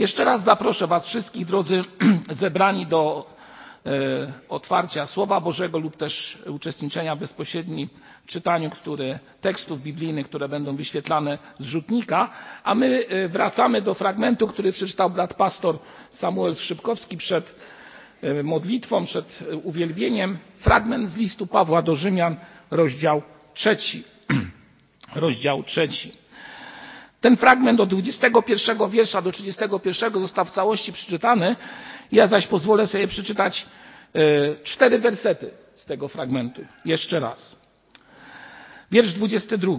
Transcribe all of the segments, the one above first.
Jeszcze raz zaproszę Was wszystkich, drodzy zebrani, do e, otwarcia Słowa Bożego lub też uczestniczenia w bezpośrednim czytaniu które, tekstów biblijnych, które będą wyświetlane z rzutnika, a my e, wracamy do fragmentu, który przeczytał brat pastor Samuel Szybkowski przed e, modlitwą, przed uwielbieniem. Fragment z listu Pawła do Rzymian, rozdział trzeci. rozdział trzeci. Ten fragment od 21 wiersza do 31 został w całości przeczytany. Ja zaś pozwolę sobie przeczytać e, cztery wersety z tego fragmentu. Jeszcze raz. Wiersz 22.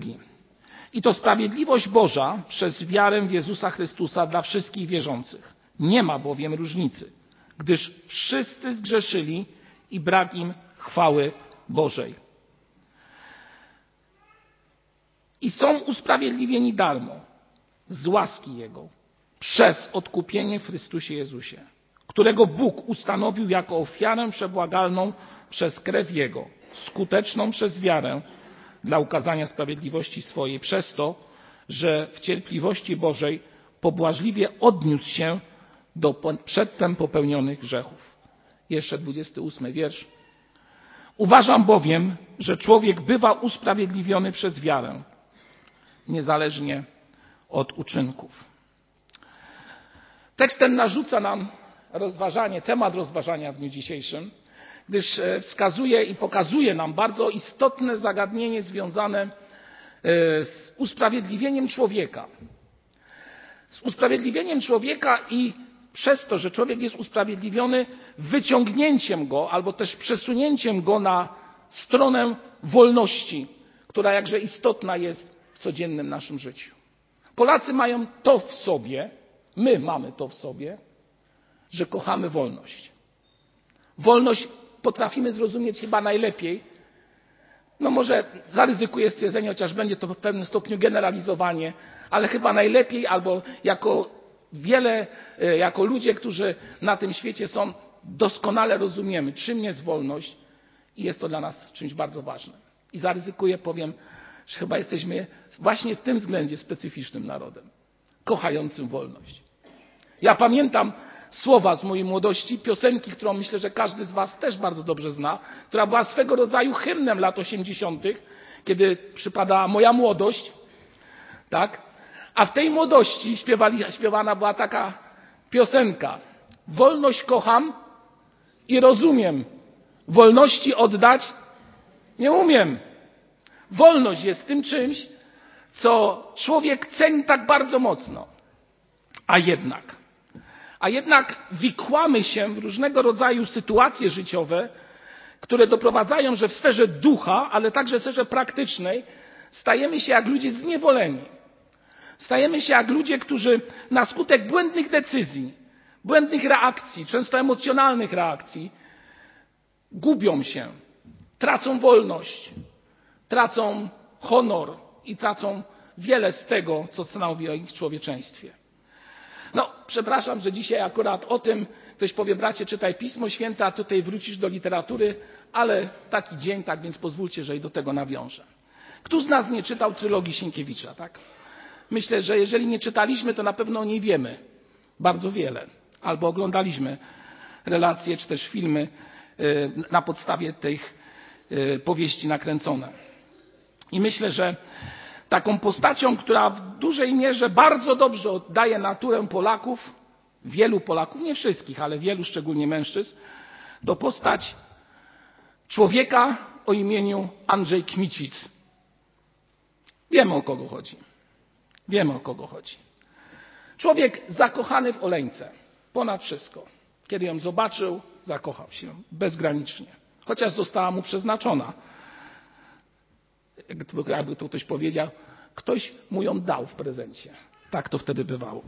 I to sprawiedliwość Boża przez wiarę w Jezusa Chrystusa dla wszystkich wierzących. Nie ma bowiem różnicy, gdyż wszyscy zgrzeszyli i brak im chwały Bożej. I są usprawiedliwieni darmo z łaski Jego przez odkupienie w Chrystusie Jezusie, którego Bóg ustanowił jako ofiarę przebłagalną przez krew Jego, skuteczną przez wiarę dla ukazania sprawiedliwości swojej, przez to, że w cierpliwości Bożej pobłażliwie odniósł się do przedtem popełnionych grzechów. Jeszcze 28 wiersz. Uważam bowiem, że człowiek bywa usprawiedliwiony przez wiarę, niezależnie od uczynków. Tekst ten narzuca nam rozważanie, temat rozważania w dniu dzisiejszym, gdyż e, wskazuje i pokazuje nam bardzo istotne zagadnienie związane e, z usprawiedliwieniem człowieka. Z usprawiedliwieniem człowieka i przez to, że człowiek jest usprawiedliwiony, wyciągnięciem go albo też przesunięciem go na stronę wolności, która jakże istotna jest w codziennym naszym życiu. Polacy mają to w sobie, my mamy to w sobie, że kochamy wolność. Wolność potrafimy zrozumieć chyba najlepiej. No może zaryzykuję stwierdzenie, chociaż będzie to w pewnym stopniu generalizowanie, ale chyba najlepiej albo jako wiele, e, jako ludzie, którzy na tym świecie są, doskonale rozumiemy, czym jest wolność i jest to dla nas czymś bardzo ważnym. I zaryzykuję, powiem, że chyba jesteśmy właśnie w tym względzie specyficznym narodem, kochającym wolność. Ja pamiętam słowa z mojej młodości, piosenki, którą myślę, że każdy z Was też bardzo dobrze zna, która była swego rodzaju hymnem lat 80., kiedy przypadała moja młodość, tak? A w tej młodości śpiewali, śpiewana była taka piosenka. Wolność kocham i rozumiem. Wolności oddać nie umiem. Wolność jest tym czymś, co człowiek ceni tak bardzo mocno. A jednak, a jednak wikłamy się w różnego rodzaju sytuacje życiowe, które doprowadzają, że w sferze ducha, ale także w sferze praktycznej, stajemy się jak ludzie zniewoleni. Stajemy się jak ludzie, którzy na skutek błędnych decyzji, błędnych reakcji, często emocjonalnych reakcji, gubią się, tracą wolność, tracą honor i tracą wiele z tego, co stanowi o ich człowieczeństwie. No, przepraszam, że dzisiaj akurat o tym ktoś powie, bracie, czytaj Pismo Święte, a tutaj wrócisz do literatury, ale taki dzień, tak więc pozwólcie, że i do tego nawiążę. Kto z nas nie czytał trylogii Sienkiewicza, tak? Myślę, że jeżeli nie czytaliśmy, to na pewno o niej wiemy bardzo wiele. Albo oglądaliśmy relacje, czy też filmy y, na podstawie tych y, powieści nakręcone. I myślę, że taką postacią, która w dużej mierze bardzo dobrze oddaje naturę Polaków, wielu Polaków, nie wszystkich, ale wielu, szczególnie mężczyzn, to postać człowieka o imieniu Andrzej Kmicic. Wiemy o kogo chodzi. Wiemy o kogo chodzi. Człowiek zakochany w Oleńce. Ponad wszystko. Kiedy ją zobaczył, zakochał się bezgranicznie. Chociaż została mu przeznaczona jakby to ktoś powiedział, ktoś mu ją dał w prezencie. Tak to wtedy bywało.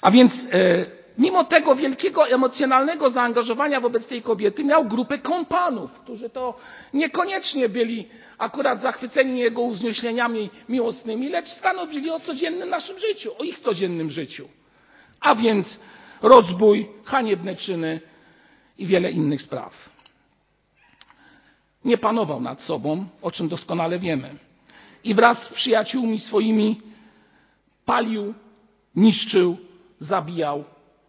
A więc e, mimo tego wielkiego emocjonalnego zaangażowania wobec tej kobiety miał grupę kompanów, którzy to niekoniecznie byli akurat zachwyceni jego uwznieśleniami miłosnymi, lecz stanowili o codziennym naszym życiu, o ich codziennym życiu. A więc rozbój, haniebne czyny i wiele innych spraw nie panował nad sobą, o czym doskonale wiemy. I wraz z przyjaciółmi swoimi palił, niszczył, zabijał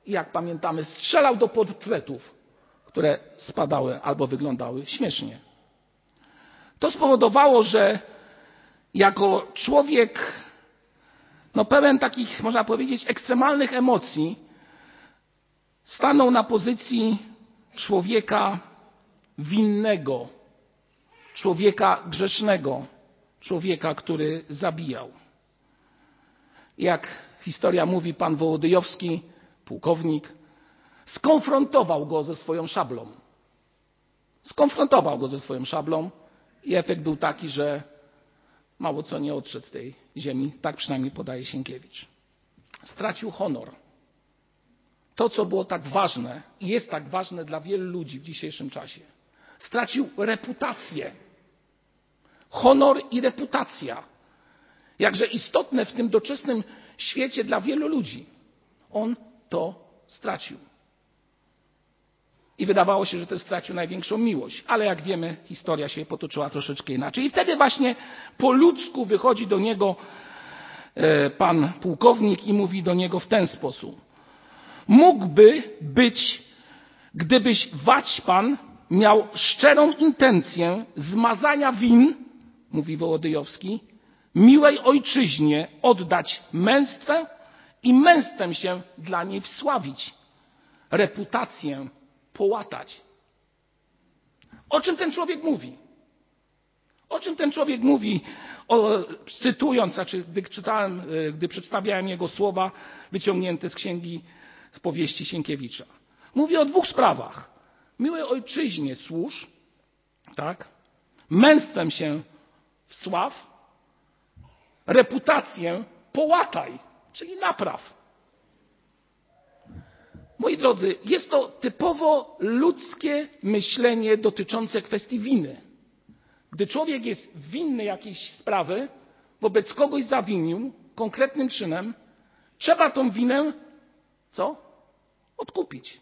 i jak pamiętamy, strzelał do portretów, które spadały albo wyglądały śmiesznie. To spowodowało, że jako człowiek no pełen takich, można powiedzieć, ekstremalnych emocji, stanął na pozycji człowieka winnego, człowieka grzesznego, człowieka, który zabijał. Jak historia mówi, pan Wołodyjowski, pułkownik, skonfrontował go ze swoją szablą. Skonfrontował go ze swoją szablą i efekt był taki, że mało co nie odszedł z tej ziemi, tak przynajmniej podaje Sienkiewicz. Stracił honor. To, co było tak ważne i jest tak ważne dla wielu ludzi w dzisiejszym czasie. Stracił reputację. Honor i reputacja. Jakże istotne w tym doczesnym świecie dla wielu ludzi. On to stracił. I wydawało się, że też stracił największą miłość, ale jak wiemy, historia się potoczyła troszeczkę inaczej. I wtedy właśnie po ludzku wychodzi do niego e, pan pułkownik i mówi do niego w ten sposób. Mógłby być, gdybyś wać pan miał szczerą intencję zmazania win, mówi Wołodyjowski, miłej ojczyźnie oddać męstwę i męstwem się dla niej wsławić, reputację połatać. O czym ten człowiek mówi? O czym ten człowiek mówi, o, cytując, znaczy, gdy czytałem, e, gdy przedstawiałem jego słowa wyciągnięte z księgi z powieści Sienkiewicza. Mówi o dwóch sprawach. Miłej ojczyźnie służ, tak? Męstwem się wsław, reputację połataj, czyli napraw. Moi drodzy, jest to typowo ludzkie myślenie dotyczące kwestii winy. Gdy człowiek jest winny jakiejś sprawy, wobec kogoś zawinił konkretnym czynem, trzeba tą winę co? Odkupić.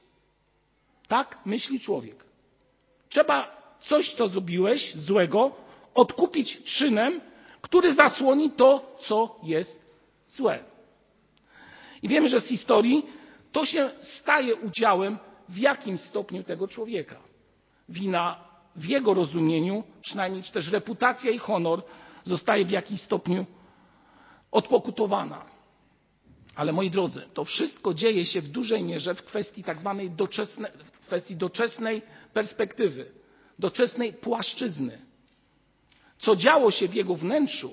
Tak myśli człowiek. Trzeba coś, co zrobiłeś złego, odkupić czynem, który zasłoni to, co jest złe. I wiemy, że z historii to się staje udziałem w jakim stopniu tego człowieka. Wina w jego rozumieniu, przynajmniej czy też reputacja i honor zostaje w jakimś stopniu odpokutowana. Ale moi drodzy, to wszystko dzieje się w dużej mierze w kwestii tak zwanej w kwestii doczesnej perspektywy, doczesnej płaszczyzny. Co działo się w jego wnętrzu,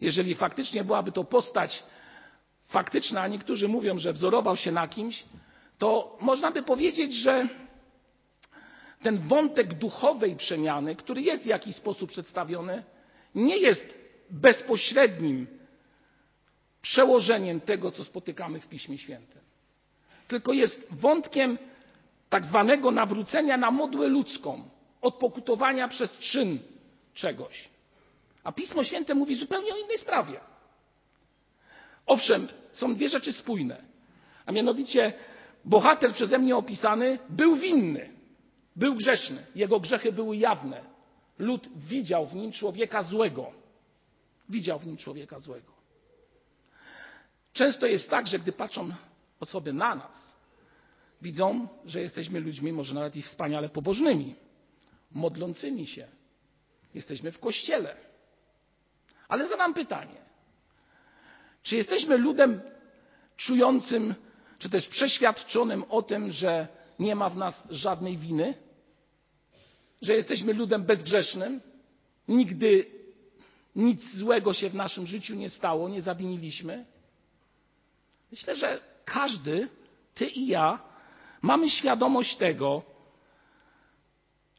jeżeli faktycznie byłaby to postać faktyczna, a niektórzy mówią, że wzorował się na kimś, to można by powiedzieć, że ten wątek duchowej przemiany, który jest w jakiś sposób przedstawiony, nie jest bezpośrednim przełożeniem tego, co spotykamy w Piśmie Świętym, tylko jest wątkiem tak zwanego nawrócenia na modłę ludzką, odpokutowania przez czyn czegoś. A Pismo Święte mówi zupełnie o innej sprawie. Owszem, są dwie rzeczy spójne, a mianowicie bohater przeze mnie opisany był winny, był grzeszny, jego grzechy były jawne. Lud widział w nim człowieka złego. Widział w nim człowieka złego. Często jest tak, że gdy patrzą osoby na nas, widzą, że jesteśmy ludźmi może nawet i wspaniale pobożnymi, modlącymi się. Jesteśmy w kościele. Ale zadam pytanie: czy jesteśmy ludem czującym, czy też przeświadczonym o tym, że nie ma w nas żadnej winy? Że jesteśmy ludem bezgrzesznym? Nigdy nic złego się w naszym życiu nie stało, nie zawiniliśmy? Myślę, że każdy, ty i ja, mamy świadomość tego,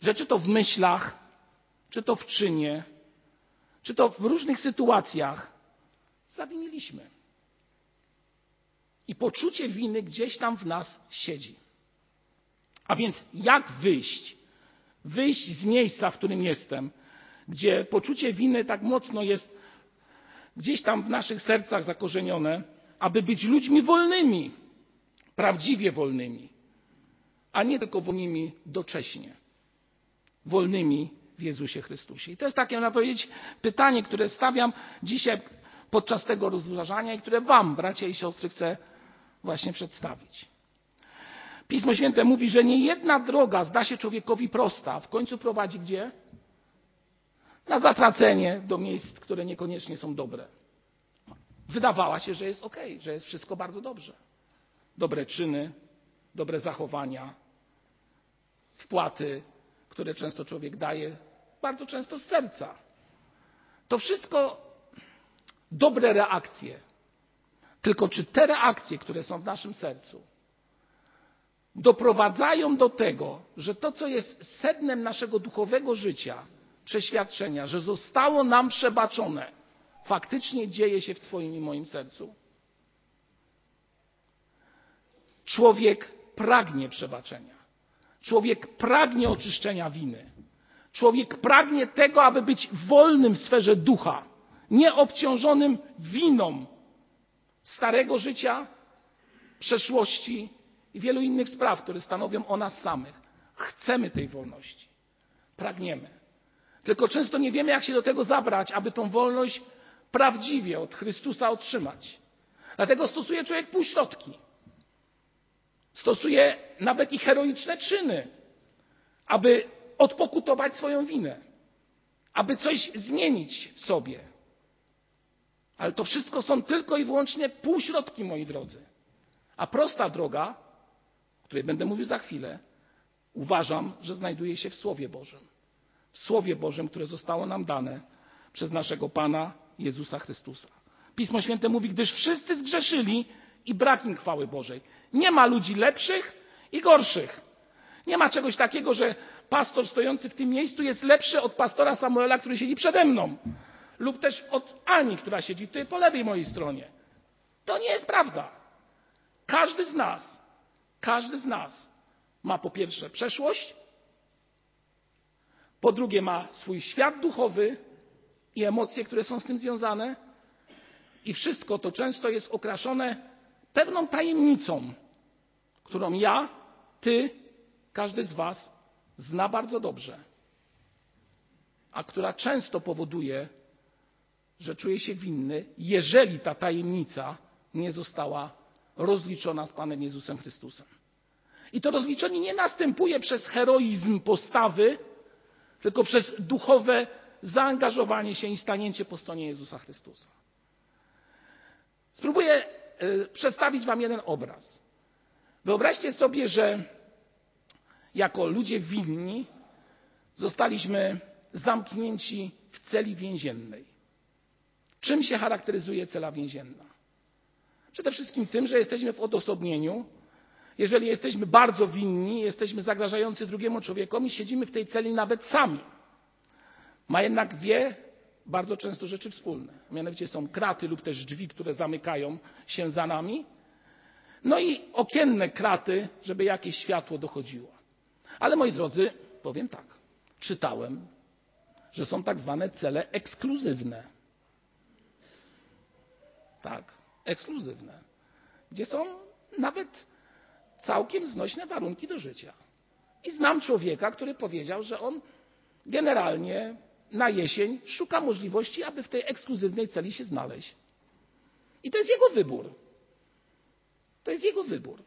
że czy to w myślach, czy to w czynie, czy to w różnych sytuacjach zawiniliśmy. I poczucie winy gdzieś tam w nas siedzi. A więc jak wyjść? Wyjść z miejsca, w którym jestem, gdzie poczucie winy tak mocno jest gdzieś tam w naszych sercach zakorzenione, aby być ludźmi wolnymi, prawdziwie wolnymi, a nie tylko wolnymi docześnie. Wolnymi w Jezusie Chrystusie. I to jest takie, można powiedzieć, pytanie, które stawiam dzisiaj podczas tego rozważania i które Wam, bracia i siostry, chcę właśnie przedstawić. Pismo Święte mówi, że nie jedna droga zda się człowiekowi prosta, w końcu prowadzi gdzie? Na zatracenie do miejsc, które niekoniecznie są dobre. Wydawała się, że jest ok, że jest wszystko bardzo dobrze. Dobre czyny, dobre zachowania, wpłaty, które często człowiek daje, bardzo często z serca. To wszystko dobre reakcje. Tylko czy te reakcje, które są w naszym sercu, doprowadzają do tego, że to, co jest sednem naszego duchowego życia, przeświadczenia, że zostało nam przebaczone, faktycznie dzieje się w Twoim i moim sercu? Człowiek pragnie przebaczenia. Człowiek pragnie oczyszczenia winy. Człowiek pragnie tego, aby być wolnym w sferze ducha, nieobciążonym winą starego życia, przeszłości i wielu innych spraw, które stanowią o nas samych. Chcemy tej wolności. Pragniemy. Tylko często nie wiemy, jak się do tego zabrać, aby tą wolność prawdziwie od Chrystusa otrzymać. Dlatego stosuje człowiek półśrodki. Stosuje nawet i heroiczne czyny, aby odpokutować swoją winę, aby coś zmienić w sobie. Ale to wszystko są tylko i wyłącznie półśrodki, moi drodzy. A prosta droga, o której będę mówił za chwilę, uważam, że znajduje się w Słowie Bożym. W Słowie Bożym, które zostało nam dane przez naszego Pana Jezusa Chrystusa. Pismo Święte mówi, gdyż wszyscy zgrzeszyli i brak im chwały Bożej. Nie ma ludzi lepszych i gorszych. Nie ma czegoś takiego, że pastor stojący w tym miejscu jest lepszy od pastora Samuela, który siedzi przede mną. Lub też od Ani, która siedzi tutaj po lewej mojej stronie. To nie jest prawda. Każdy z nas, każdy z nas ma po pierwsze przeszłość, po drugie ma swój świat duchowy i emocje, które są z tym związane. I wszystko to często jest okraszone pewną tajemnicą, którą ja, ty, każdy z Was zna bardzo dobrze, a która często powoduje, że czuje się winny, jeżeli ta tajemnica nie została rozliczona z Panem Jezusem Chrystusem. I to rozliczenie nie następuje przez heroizm postawy, tylko przez duchowe zaangażowanie się i stanięcie po stronie Jezusa Chrystusa. Spróbuję przedstawić Wam jeden obraz. Wyobraźcie sobie, że jako ludzie winni zostaliśmy zamknięci w celi więziennej. Czym się charakteryzuje cela więzienna? Przede wszystkim tym, że jesteśmy w odosobnieniu. Jeżeli jesteśmy bardzo winni, jesteśmy zagrażający drugiemu człowiekowi, siedzimy w tej celi nawet sami. Ma jednak dwie bardzo często rzeczy wspólne. Mianowicie są kraty lub też drzwi, które zamykają się za nami. No i okienne kraty, żeby jakieś światło dochodziło. Ale moi drodzy, powiem tak. Czytałem, że są tak zwane cele ekskluzywne. Tak, ekskluzywne. Gdzie są nawet całkiem znośne warunki do życia. I znam człowieka, który powiedział, że on generalnie na jesień szuka możliwości, aby w tej ekskluzywnej celi się znaleźć. I to jest jego wybór. To jest jego wybór.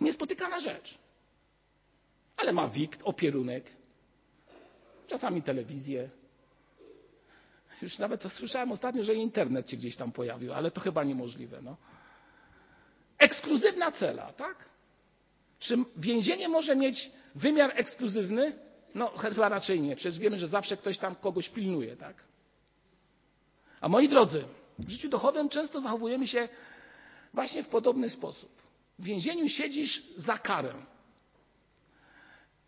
Niespotykana rzecz. Ale ma wikt, opierunek, czasami telewizję. Już nawet słyszałem ostatnio, że internet się gdzieś tam pojawił, ale to chyba niemożliwe. No. Ekskluzywna cela, tak? Czy więzienie może mieć wymiar ekskluzywny? No chyba raczej nie. Przecież wiemy, że zawsze ktoś tam kogoś pilnuje, tak? A moi drodzy, w życiu duchowym często zachowujemy się właśnie w podobny sposób. W więzieniu siedzisz za karę.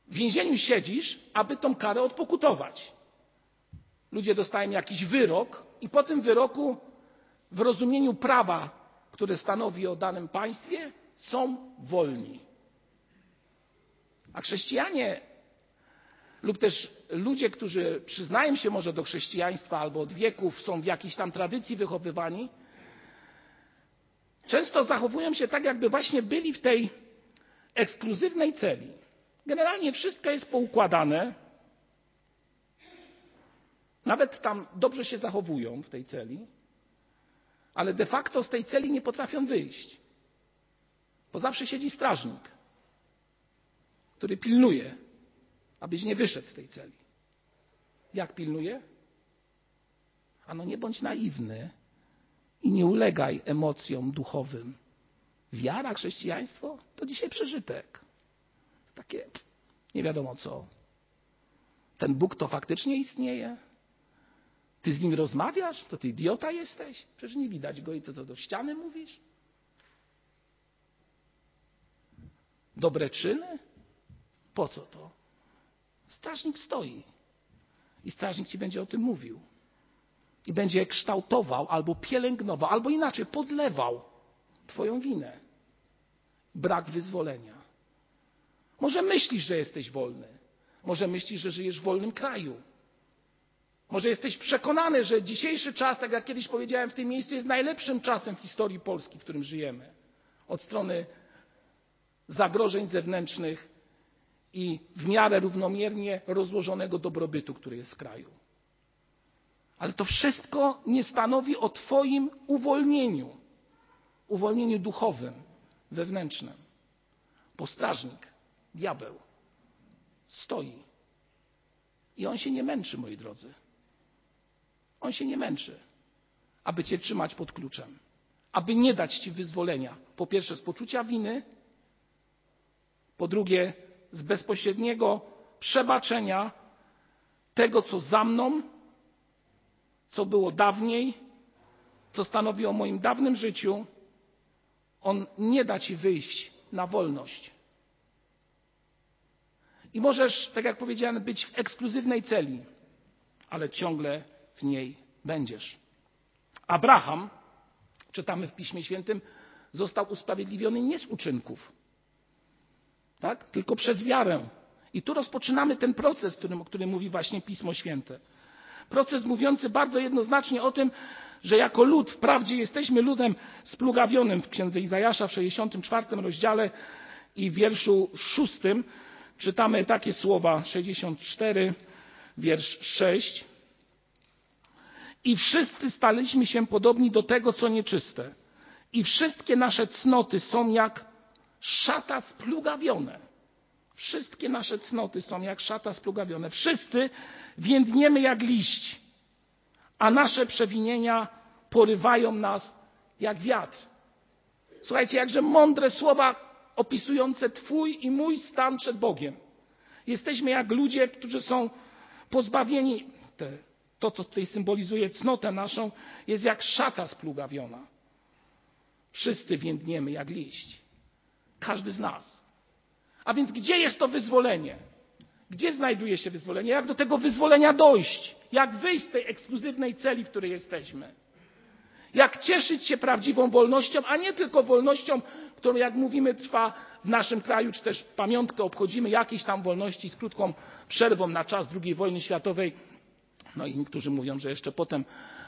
W więzieniu siedzisz, aby tą karę odpokutować. Ludzie dostają jakiś wyrok i po tym wyroku w rozumieniu prawa, które stanowi o danym państwie, są wolni. A chrześcijanie lub też ludzie, którzy przyznają się może do chrześcijaństwa albo od wieków są w jakiejś tam tradycji wychowywani, często zachowują się tak, jakby właśnie byli w tej ekskluzywnej celi. Generalnie wszystko jest poukładane. Nawet tam dobrze się zachowują w tej celi, ale de facto z tej celi nie potrafią wyjść. Bo zawsze siedzi strażnik, który pilnuje, abyś nie wyszedł z tej celi. Jak pilnuje? Ano nie bądź naiwny i nie ulegaj emocjom duchowym. Wiara, chrześcijaństwo to dzisiaj przeżytek. Takie nie wiadomo co. Ten Bóg to faktycznie istnieje? Ty z nim rozmawiasz? To ty idiota jesteś? Przecież nie widać go i co, co do ściany mówisz? Dobre czyny? Po co to? Strażnik stoi i strażnik ci będzie o tym mówił. I będzie kształtował, albo pielęgnował, albo inaczej podlewał Twoją winę. Brak wyzwolenia. Może myślisz, że jesteś wolny. Może myślisz, że żyjesz w wolnym kraju. Może jesteś przekonany, że dzisiejszy czas, tak jak kiedyś powiedziałem w tym miejscu, jest najlepszym czasem w historii Polski, w którym żyjemy. Od strony zagrożeń zewnętrznych i w miarę równomiernie rozłożonego dobrobytu, który jest w kraju. Ale to wszystko nie stanowi o Twoim uwolnieniu, uwolnieniu duchowym, wewnętrznym. Bo strażnik, diabeł, stoi. I on się nie męczy, moi drodzy. On się nie męczy, aby cię trzymać pod kluczem, aby nie dać ci wyzwolenia. Po pierwsze z poczucia winy, po drugie z bezpośredniego przebaczenia tego, co za mną, co było dawniej, co stanowi o moim dawnym życiu. On nie da ci wyjść na wolność. I możesz, tak jak powiedziałem, być w ekskluzywnej celi, ale ciągle w niej będziesz. Abraham, czytamy w Piśmie Świętym, został usprawiedliwiony nie z uczynków, tak? tylko przez wiarę. I tu rozpoczynamy ten proces, którym, o którym mówi właśnie Pismo Święte. Proces mówiący bardzo jednoznacznie o tym, że jako lud wprawdzie jesteśmy ludem splugawionym w księdze Izajasza w 64 rozdziale i wierszu 6 czytamy takie słowa 64 wiersz 6 i wszyscy staliśmy się podobni do tego, co nieczyste. I wszystkie nasze cnoty są jak szata splugawione. Wszystkie nasze cnoty są jak szata splugawione. Wszyscy więdniemy jak liść, a nasze przewinienia porywają nas jak wiatr. Słuchajcie, jakże mądre słowa opisujące Twój i mój stan przed Bogiem. Jesteśmy jak ludzie, którzy są pozbawieni, te to, co tutaj symbolizuje cnotę naszą, jest jak szata splugawiona. Wszyscy więdniemy jak liść. Każdy z nas. A więc gdzie jest to wyzwolenie? Gdzie znajduje się wyzwolenie? Jak do tego wyzwolenia dojść? Jak wyjść z tej ekskluzywnej celi, w której jesteśmy? Jak cieszyć się prawdziwą wolnością, a nie tylko wolnością, którą, jak mówimy, trwa w naszym kraju, czy też pamiątkę obchodzimy jakiejś tam wolności z krótką przerwą na czas II wojny światowej no i niektórzy mówią, że jeszcze potem,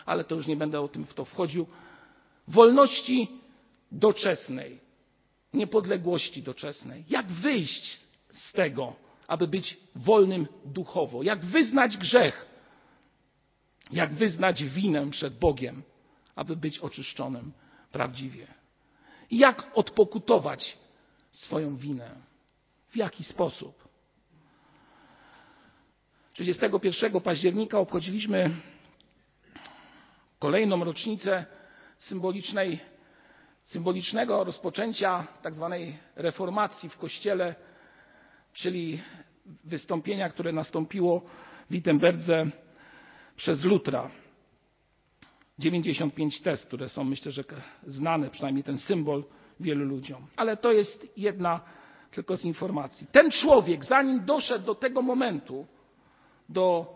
ale to już nie będę o tym w to wchodził. Wolności doczesnej, niepodległości doczesnej. Jak wyjść z tego, aby być wolnym duchowo? Jak wyznać grzech? Jak wyznać winę przed Bogiem, aby być oczyszczonym prawdziwie? Jak odpokutować swoją winę? W jaki sposób? 31 października obchodziliśmy kolejną rocznicę symbolicznej, symbolicznego rozpoczęcia tak zwanej reformacji w Kościele, czyli wystąpienia, które nastąpiło w Wittenberdze przez Lutra. 95 test, które są myślę, że znane, przynajmniej ten symbol wielu ludziom. Ale to jest jedna tylko z informacji. Ten człowiek, zanim doszedł do tego momentu, do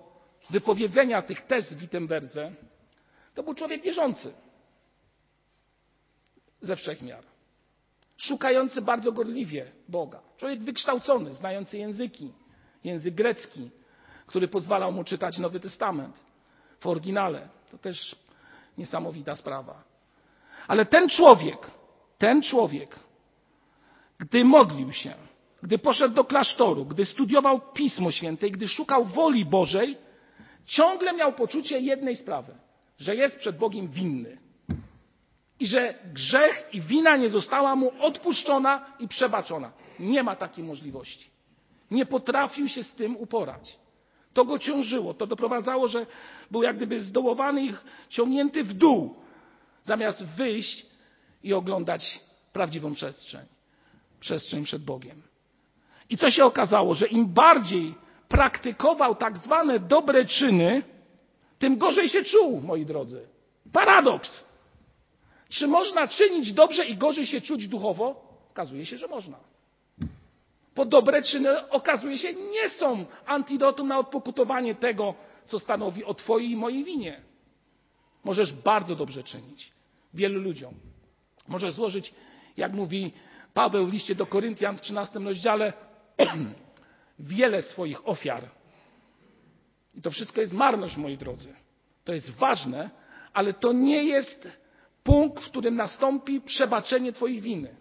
wypowiedzenia tych tez w Wittenberdze, to był człowiek wierzący ze wszechmiar. Szukający bardzo gorliwie Boga. Człowiek wykształcony, znający języki, język grecki, który pozwalał mu czytać Nowy Testament w oryginale. To też niesamowita sprawa. Ale ten człowiek, ten człowiek, gdy modlił się, gdy poszedł do klasztoru, gdy studiował Pismo Święte i gdy szukał woli Bożej, ciągle miał poczucie jednej sprawy, że jest przed Bogiem winny. Że grzech i wina nie została mu odpuszczona i przebaczona. Nie ma takiej możliwości. Nie potrafił się z tym uporać. To go ciążyło, to doprowadzało, że był jak gdyby zdołowany i ciągnięty w dół, zamiast wyjść i oglądać prawdziwą przestrzeń przestrzeń przed Bogiem. I co się okazało, że im bardziej praktykował tak zwane dobre czyny, tym gorzej się czuł, moi drodzy. Paradoks. Czy można czynić dobrze i gorzej się czuć duchowo? Okazuje się, że można. Bo dobre czyny okazuje się nie są antidotum na odpokutowanie tego, co stanowi o Twojej i mojej winie. Możesz bardzo dobrze czynić wielu ludziom. Możesz złożyć, jak mówi Paweł w liście do Koryntian w 13 rozdziale wiele swoich ofiar. I to wszystko jest marność, moi drodzy. To jest ważne, ale to nie jest punkt, w którym nastąpi przebaczenie Twojej winy.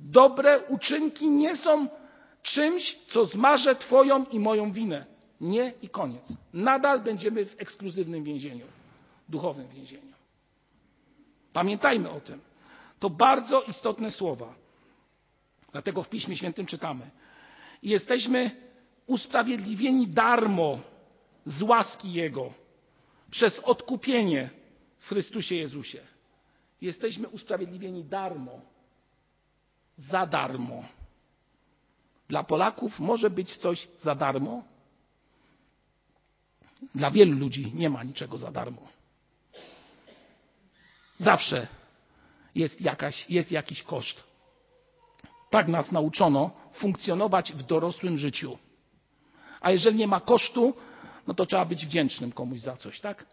Dobre uczynki nie są czymś, co zmaże Twoją i moją winę. Nie i koniec. Nadal będziemy w ekskluzywnym więzieniu, duchowym więzieniu. Pamiętajmy o tym. To bardzo istotne słowa. Dlatego w Piśmie Świętym czytamy. Jesteśmy usprawiedliwieni darmo z łaski Jego przez odkupienie w Chrystusie Jezusie. Jesteśmy usprawiedliwieni darmo, za darmo. Dla Polaków może być coś za darmo. Dla wielu ludzi nie ma niczego za darmo. Zawsze jest, jakaś, jest jakiś koszt. Tak nas nauczono funkcjonować w dorosłym życiu. A jeżeli nie ma kosztu, no to trzeba być wdzięcznym komuś za coś, tak?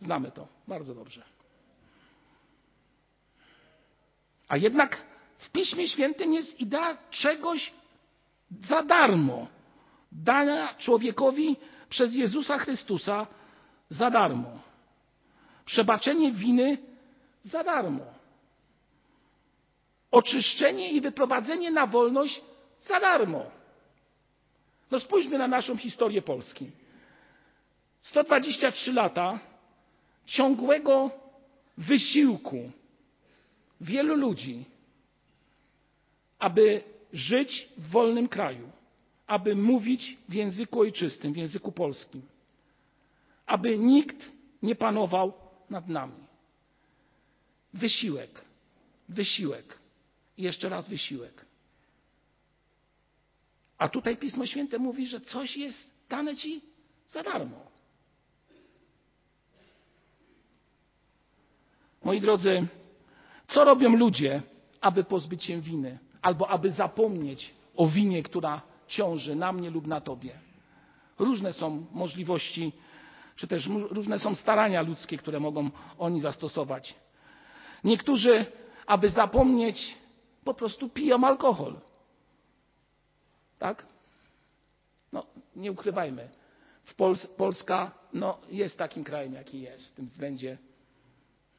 Znamy to bardzo dobrze. A jednak w Piśmie Świętym jest idea czegoś za darmo. Dania człowiekowi przez Jezusa Chrystusa za darmo. Przebaczenie winy za darmo oczyszczenie i wyprowadzenie na wolność za darmo. No spójrzmy na naszą historię Polski. 123 lata ciągłego wysiłku wielu ludzi, aby żyć w wolnym kraju, aby mówić w języku ojczystym, w języku polskim, aby nikt nie panował nad nami. Wysiłek, wysiłek jeszcze raz wysiłek. A tutaj Pismo Święte mówi, że coś jest dane ci za darmo. Moi drodzy, co robią ludzie, aby pozbyć się winy, albo aby zapomnieć o winie, która ciąży na mnie lub na tobie? Różne są możliwości, czy też różne są starania ludzkie, które mogą oni zastosować. Niektórzy, aby zapomnieć po prostu piją alkohol. Tak? No, nie ukrywajmy. Pols Polska no, jest takim krajem, jaki jest w tym względzie.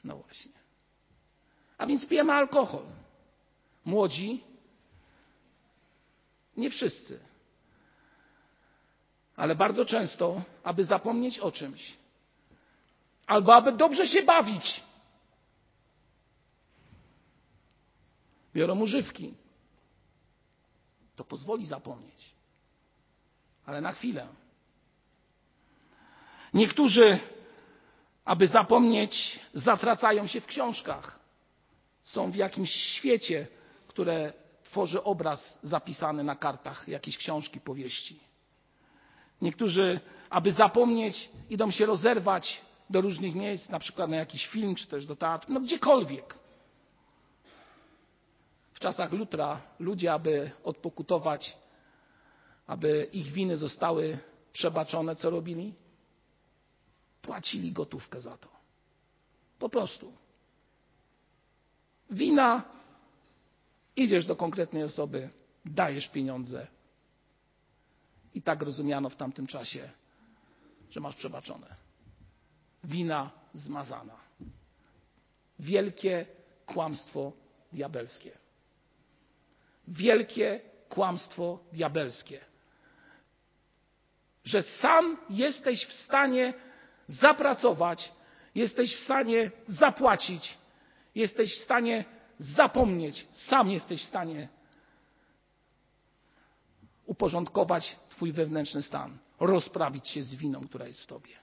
No właśnie. A więc pijemy alkohol. Młodzi, nie wszyscy, ale bardzo często, aby zapomnieć o czymś, albo aby dobrze się bawić, biorą używki. To pozwoli zapomnieć. Ale na chwilę. Niektórzy, aby zapomnieć, zatracają się w książkach. Są w jakimś świecie, które tworzy obraz zapisany na kartach jakiejś książki, powieści. Niektórzy, aby zapomnieć, idą się rozerwać do różnych miejsc, na przykład na jakiś film, czy też do teatru, no gdziekolwiek czasach Lutra ludzie, aby odpokutować, aby ich winy zostały przebaczone, co robili? Płacili gotówkę za to. Po prostu. Wina, idziesz do konkretnej osoby, dajesz pieniądze. I tak rozumiano w tamtym czasie, że masz przebaczone. Wina zmazana. Wielkie kłamstwo diabelskie wielkie kłamstwo diabelskie. Że sam jesteś w stanie zapracować, jesteś w stanie zapłacić jesteś w stanie zapomnieć, sam jesteś w stanie uporządkować Twój wewnętrzny stan, rozprawić się z winą, która jest w Tobie.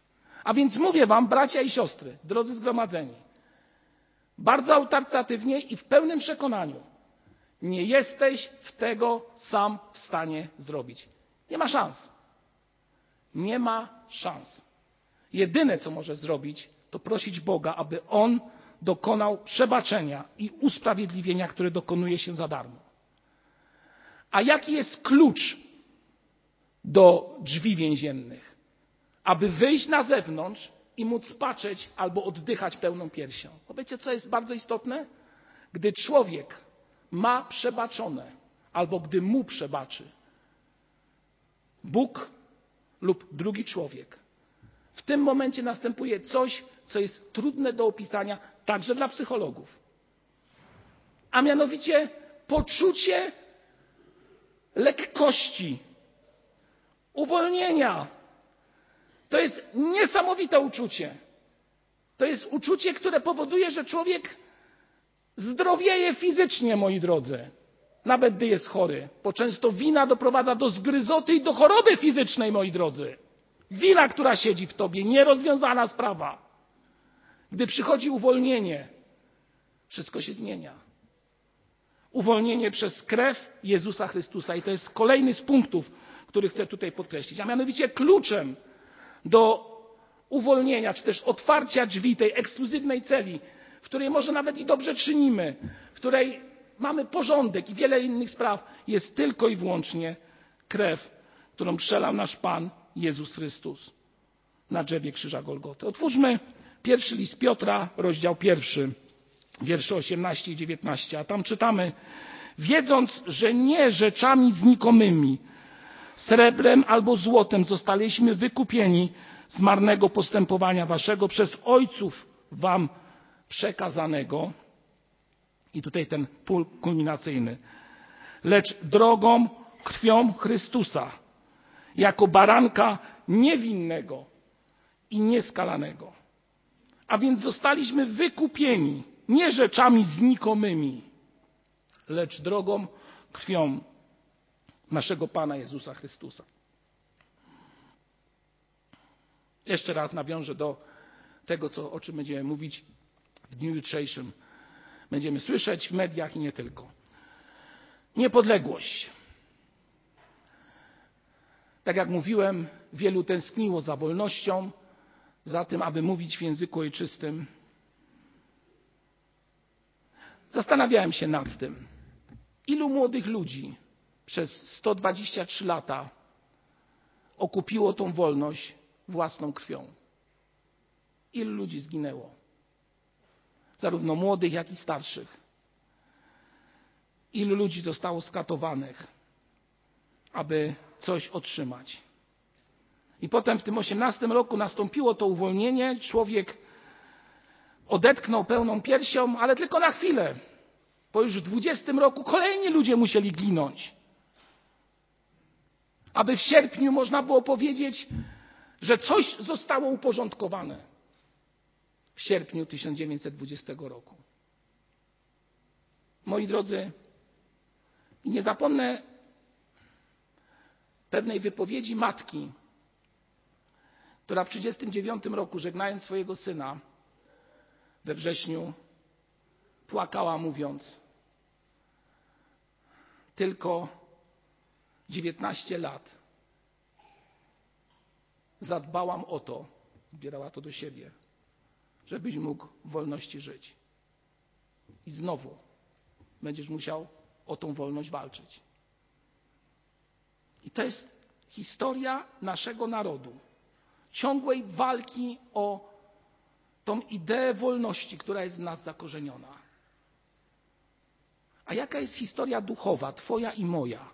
A więc mówię Wam, bracia i siostry, drodzy zgromadzeni, bardzo autorytatywnie i w pełnym przekonaniu, nie jesteś w tego sam w stanie zrobić. Nie ma szans. Nie ma szans. Jedyne, co możesz zrobić, to prosić Boga, aby On dokonał przebaczenia i usprawiedliwienia, które dokonuje się za darmo. A jaki jest klucz do drzwi więziennych? Aby wyjść na zewnątrz i móc patrzeć albo oddychać pełną piersią. Bo wiecie, co jest bardzo istotne? Gdy człowiek ma przebaczone, albo gdy mu przebaczy Bóg lub drugi człowiek, w tym momencie następuje coś, co jest trudne do opisania także dla psychologów. A mianowicie poczucie lekkości, uwolnienia. To jest niesamowite uczucie. To jest uczucie, które powoduje, że człowiek zdrowieje fizycznie, moi drodzy. Nawet gdy jest chory, bo często wina doprowadza do zgryzoty i do choroby fizycznej, moi drodzy. Wina, która siedzi w tobie, nierozwiązana sprawa. Gdy przychodzi uwolnienie, wszystko się zmienia. Uwolnienie przez krew Jezusa Chrystusa. I to jest kolejny z punktów, który chcę tutaj podkreślić. A mianowicie kluczem do uwolnienia, czy też otwarcia drzwi tej ekskluzywnej celi, w której może nawet i dobrze czynimy, w której mamy porządek i wiele innych spraw, jest tylko i wyłącznie krew, którą przelał nasz Pan Jezus Chrystus na drzewie krzyża Golgoty. Otwórzmy pierwszy list Piotra, rozdział pierwszy, wiersze 18 i 19, a tam czytamy, wiedząc, że nie rzeczami znikomymi, srebrem albo złotem zostaliśmy wykupieni z marnego postępowania waszego przez ojców wam przekazanego. I tutaj ten pól kulminacyjny. Lecz drogą krwią Chrystusa, jako baranka niewinnego i nieskalanego. A więc zostaliśmy wykupieni nie rzeczami znikomymi, lecz drogą krwią naszego Pana Jezusa Chrystusa. Jeszcze raz nawiążę do tego, co, o czym będziemy mówić w dniu jutrzejszym. Będziemy słyszeć w mediach i nie tylko. Niepodległość. Tak jak mówiłem, wielu tęskniło za wolnością, za tym, aby mówić w języku ojczystym. Zastanawiałem się nad tym, ilu młodych ludzi przez 123 lata okupiło tą wolność własną krwią. Ilu ludzi zginęło? Zarówno młodych, jak i starszych. Ilu ludzi zostało skatowanych, aby coś otrzymać. I potem w tym osiemnastym roku nastąpiło to uwolnienie. Człowiek odetchnął pełną piersią, ale tylko na chwilę. Bo już w dwudziestym roku kolejni ludzie musieli ginąć. Aby w sierpniu można było powiedzieć, że coś zostało uporządkowane. W sierpniu 1920 roku. Moi drodzy, nie zapomnę pewnej wypowiedzi matki, która w 1939 roku, żegnając swojego syna we wrześniu, płakała, mówiąc: Tylko 19 lat zadbałam o to, zbierała to do siebie, żebyś mógł w wolności żyć. I znowu będziesz musiał o tą wolność walczyć. I to jest historia naszego narodu ciągłej walki o tą ideę wolności, która jest w nas zakorzeniona. A jaka jest historia duchowa, Twoja i moja?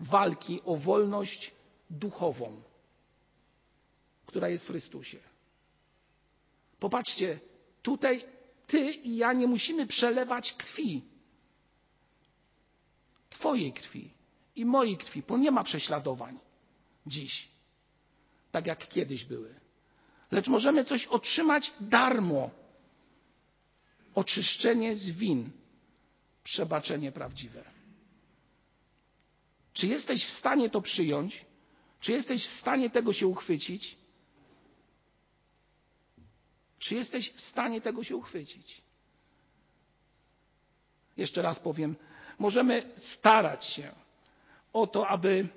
Walki o wolność duchową, która jest w Chrystusie. Popatrzcie, tutaj Ty i ja nie musimy przelewać krwi. Twojej krwi i mojej krwi, bo nie ma prześladowań dziś tak jak kiedyś były. Lecz możemy coś otrzymać darmo. oczyszczenie z win, przebaczenie prawdziwe. Czy jesteś w stanie to przyjąć? Czy jesteś w stanie tego się uchwycić? Czy jesteś w stanie tego się uchwycić? Jeszcze raz powiem, możemy starać się o to, aby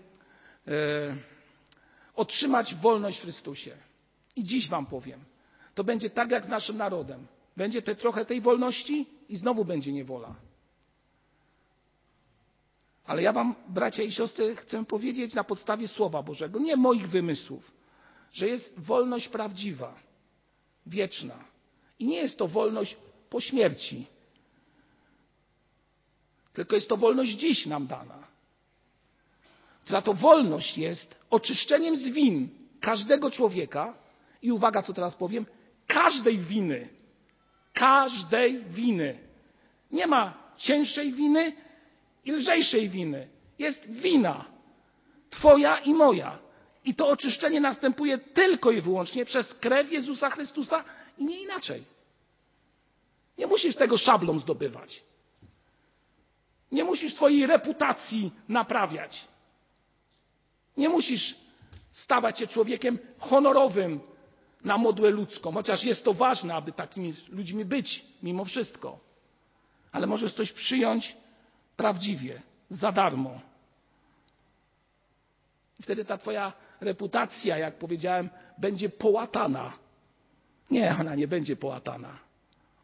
e, otrzymać wolność w Chrystusie. I dziś Wam powiem, to będzie tak jak z naszym narodem. Będzie te, trochę tej wolności i znowu będzie niewola. Ale ja Wam, bracia i siostry, chcę powiedzieć na podstawie Słowa Bożego, nie moich wymysłów, że jest wolność prawdziwa, wieczna. I nie jest to wolność po śmierci, tylko jest to wolność dziś nam dana. Która to wolność jest oczyszczeniem z win każdego człowieka i uwaga, co teraz powiem, każdej winy. Każdej winy. Nie ma cięższej winy i lżejszej winy. Jest wina. Twoja i moja. I to oczyszczenie następuje tylko i wyłącznie przez krew Jezusa Chrystusa i nie inaczej. Nie musisz tego szablą zdobywać. Nie musisz swojej reputacji naprawiać. Nie musisz stawać się człowiekiem honorowym na modłę ludzką, chociaż jest to ważne, aby takimi ludźmi być mimo wszystko. Ale możesz coś przyjąć prawdziwie, za darmo. I wtedy ta Twoja reputacja, jak powiedziałem, będzie połatana. Nie, ona nie będzie połatana.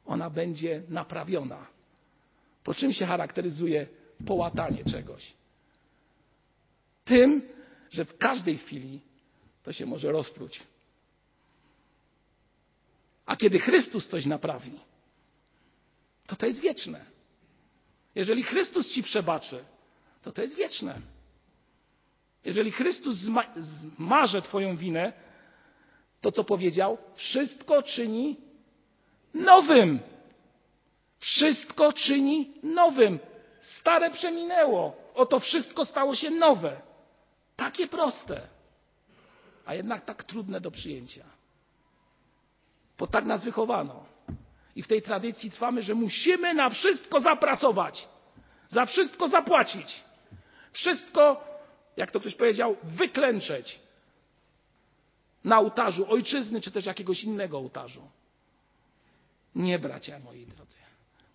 Ona będzie naprawiona. Po czym się charakteryzuje połatanie czegoś? Tym, że w każdej chwili to się może rozpróć. A kiedy Chrystus coś naprawi, to to jest wieczne. Jeżeli Chrystus ci przebaczy, to to jest wieczne. Jeżeli Chrystus zma zmarze Twoją winę, to co powiedział? Wszystko czyni nowym. Wszystko czyni nowym. Stare przeminęło. Oto wszystko stało się nowe. Takie proste, a jednak tak trudne do przyjęcia. Bo tak nas wychowano. I w tej tradycji trwamy, że musimy na wszystko zapracować, za wszystko zapłacić, wszystko, jak to ktoś powiedział, wyklęczeć na ołtarzu ojczyzny czy też jakiegoś innego ołtarzu. Nie, bracia moi drodzy.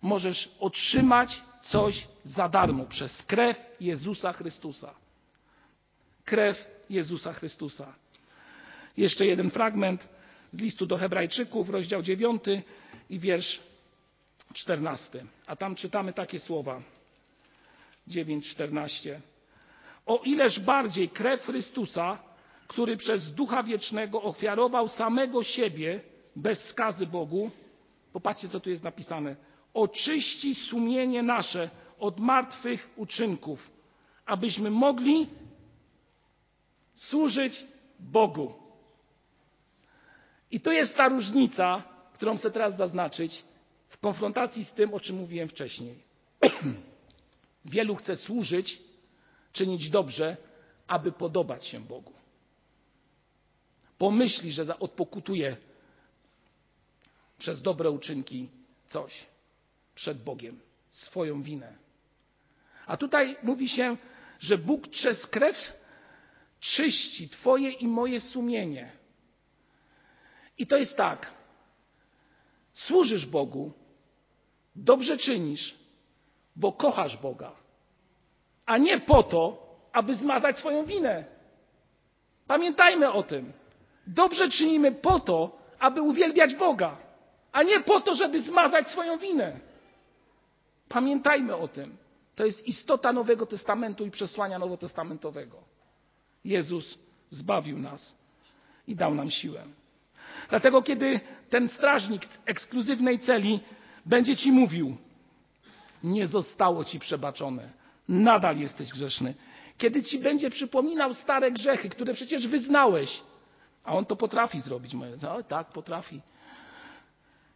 Możesz otrzymać coś za darmo przez krew Jezusa Chrystusa. Krew Jezusa Chrystusa. Jeszcze jeden fragment z listu do Hebrajczyków, rozdział 9 i wiersz 14. A tam czytamy takie słowa. 9:14. O ileż bardziej krew Chrystusa, który przez Ducha Wiecznego ofiarował samego siebie bez skazy Bogu, popatrzcie co tu jest napisane, oczyści sumienie nasze od martwych uczynków, abyśmy mogli służyć Bogu. I to jest ta różnica, którą chcę teraz zaznaczyć w konfrontacji z tym, o czym mówiłem wcześniej. Wielu chce służyć, czynić dobrze, aby podobać się Bogu. Pomyśli, że odpokutuje przez dobre uczynki coś przed Bogiem, swoją winę. A tutaj mówi się, że Bóg przez krew czyści Twoje i moje sumienie. I to jest tak. Służysz Bogu, dobrze czynisz, bo kochasz Boga, a nie po to, aby zmazać swoją winę. Pamiętajmy o tym. Dobrze czynimy po to, aby uwielbiać Boga, a nie po to, żeby zmazać swoją winę. Pamiętajmy o tym. To jest istota Nowego Testamentu i przesłania nowotestamentowego. Jezus zbawił nas i dał nam siłę. Dlatego, kiedy ten strażnik ekskluzywnej celi będzie ci mówił, nie zostało ci przebaczone, nadal jesteś grzeszny. Kiedy ci będzie przypominał stare grzechy, które przecież wyznałeś, a on to potrafi zrobić, moje, o tak, potrafi.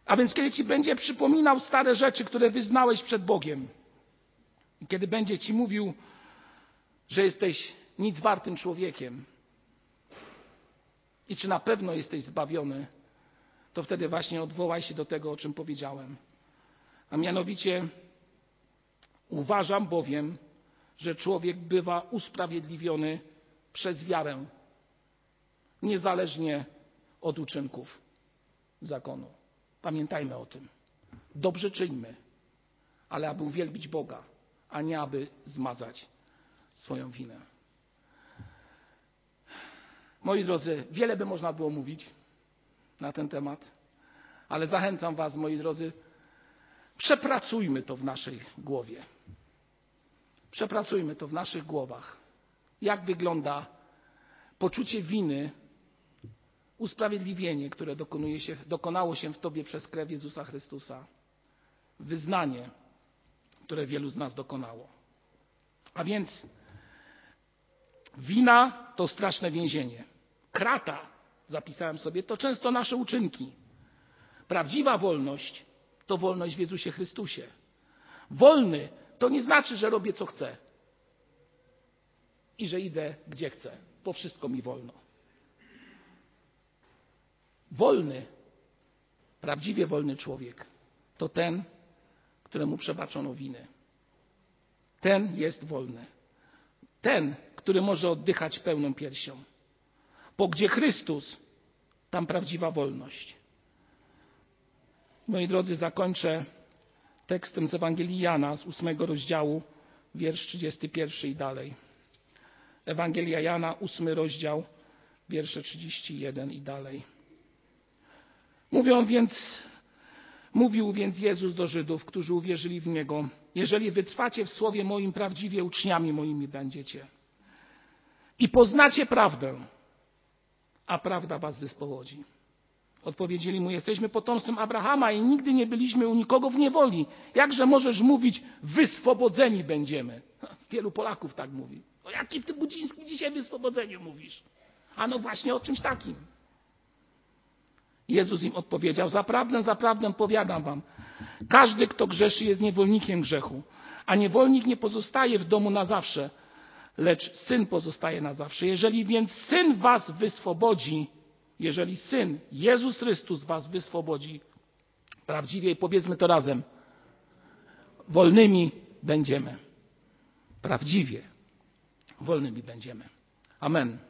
A więc kiedy ci będzie przypominał stare rzeczy, które wyznałeś przed Bogiem, kiedy będzie ci mówił, że jesteś nic wartym człowiekiem i czy na pewno jesteś zbawiony, to wtedy właśnie odwołaj się do tego, o czym powiedziałem. A mianowicie uważam bowiem, że człowiek bywa usprawiedliwiony przez wiarę, niezależnie od uczynków zakonu. Pamiętajmy o tym. Dobrze czyńmy, ale aby uwielbić Boga, a nie aby zmazać swoją winę. Moi drodzy, wiele by można było mówić na ten temat, ale zachęcam Was, moi drodzy, przepracujmy to w naszej głowie. Przepracujmy to w naszych głowach. Jak wygląda poczucie winy, usprawiedliwienie, które się, dokonało się w Tobie przez krew Jezusa Chrystusa. Wyznanie, które wielu z nas dokonało. A więc wina to straszne więzienie. Krata, zapisałem sobie, to często nasze uczynki. Prawdziwa wolność to wolność w Jezusie Chrystusie. Wolny to nie znaczy, że robię co chcę i że idę gdzie chcę, bo wszystko mi wolno. Wolny, prawdziwie wolny człowiek to ten, któremu przebaczono winy. Ten jest wolny. Ten, który może oddychać pełną piersią. Bo gdzie Chrystus, tam prawdziwa wolność. Moi drodzy, zakończę tekstem z Ewangelii Jana z ósmego rozdziału, wiersz 31 i dalej. Ewangelia Jana, ósmy rozdział, wiersze 31 i dalej. Mówią więc, mówił więc Jezus do Żydów, którzy uwierzyli w Niego, jeżeli wytrwacie w słowie moim prawdziwie, uczniami moimi będziecie. I poznacie prawdę, a prawda was wyswobodzi. Odpowiedzieli mu, jesteśmy potomstwem Abrahama i nigdy nie byliśmy u nikogo w niewoli. Jakże możesz mówić, wyswobodzeni będziemy? Wielu Polaków tak mówi. O jakim ty Budziński dzisiaj wyswobodzeniu mówisz? A no właśnie o czymś takim. Jezus im odpowiedział, zaprawdę, zaprawdę powiadam wam, każdy, kto grzeszy jest niewolnikiem grzechu, a niewolnik nie pozostaje w domu na zawsze, lecz syn pozostaje na zawsze. Jeżeli więc syn was wyswobodzi, jeżeli syn Jezus Chrystus was wyswobodzi, prawdziwie powiedzmy to razem, wolnymi będziemy. Prawdziwie wolnymi będziemy. Amen.